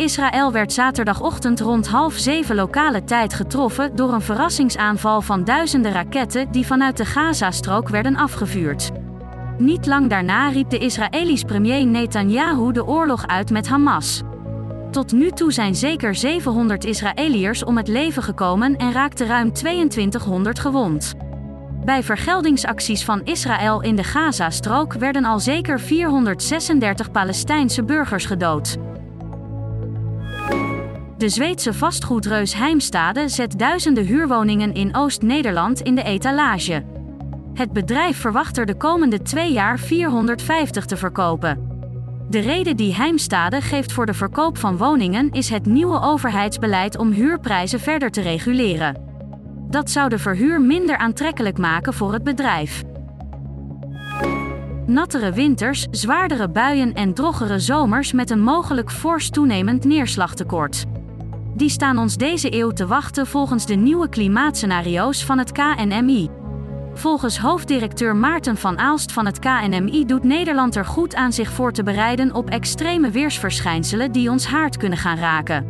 Israël werd zaterdagochtend rond half zeven lokale tijd getroffen door een verrassingsaanval van duizenden raketten die vanuit de Gazastrook werden afgevuurd. Niet lang daarna riep de Israëlisch premier Netanyahu de oorlog uit met Hamas. Tot nu toe zijn zeker 700 Israëliërs om het leven gekomen en raakten ruim 2200 gewond. Bij vergeldingsacties van Israël in de Gazastrook werden al zeker 436 Palestijnse burgers gedood. De Zweedse vastgoedreus Heimstade zet duizenden huurwoningen in Oost-Nederland in de etalage. Het bedrijf verwacht er de komende twee jaar 450 te verkopen. De reden die Heimstade geeft voor de verkoop van woningen is het nieuwe overheidsbeleid om huurprijzen verder te reguleren. Dat zou de verhuur minder aantrekkelijk maken voor het bedrijf. Nattere winters, zwaardere buien en drogere zomers met een mogelijk fors toenemend neerslagtekort. Die staan ons deze eeuw te wachten volgens de nieuwe klimaatscenario's van het KNMI. Volgens hoofddirecteur Maarten van Aalst van het KNMI doet Nederland er goed aan zich voor te bereiden op extreme weersverschijnselen die ons haard kunnen gaan raken.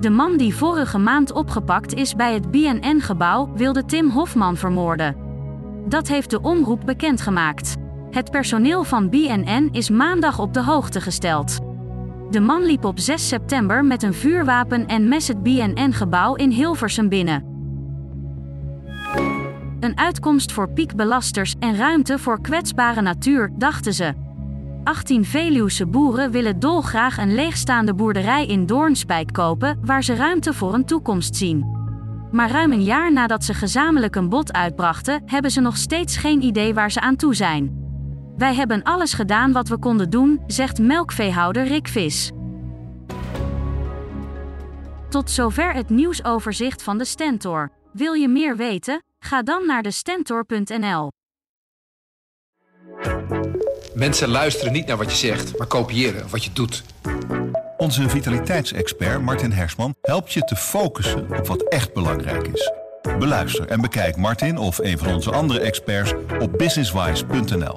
De man die vorige maand opgepakt is bij het BNN-gebouw wilde Tim Hofman vermoorden. Dat heeft de omroep bekendgemaakt. Het personeel van BNN is maandag op de hoogte gesteld. De man liep op 6 september met een vuurwapen en mes het BNN-gebouw in Hilversum binnen. Een uitkomst voor piekbelasters en ruimte voor kwetsbare natuur, dachten ze. 18 Veluwse boeren willen dolgraag een leegstaande boerderij in Doornspijk kopen, waar ze ruimte voor een toekomst zien. Maar ruim een jaar nadat ze gezamenlijk een bod uitbrachten, hebben ze nog steeds geen idee waar ze aan toe zijn. Wij hebben alles gedaan wat we konden doen, zegt melkveehouder Rick Vis. Tot zover het nieuwsoverzicht van de Stentor. Wil je meer weten? Ga dan naar de Stentor.nl. Mensen luisteren niet naar wat je zegt, maar kopiëren wat je doet. Onze vitaliteitsexpert Martin Hersman helpt je te focussen op wat echt belangrijk is. Beluister en bekijk Martin of een van onze andere experts op businesswise.nl.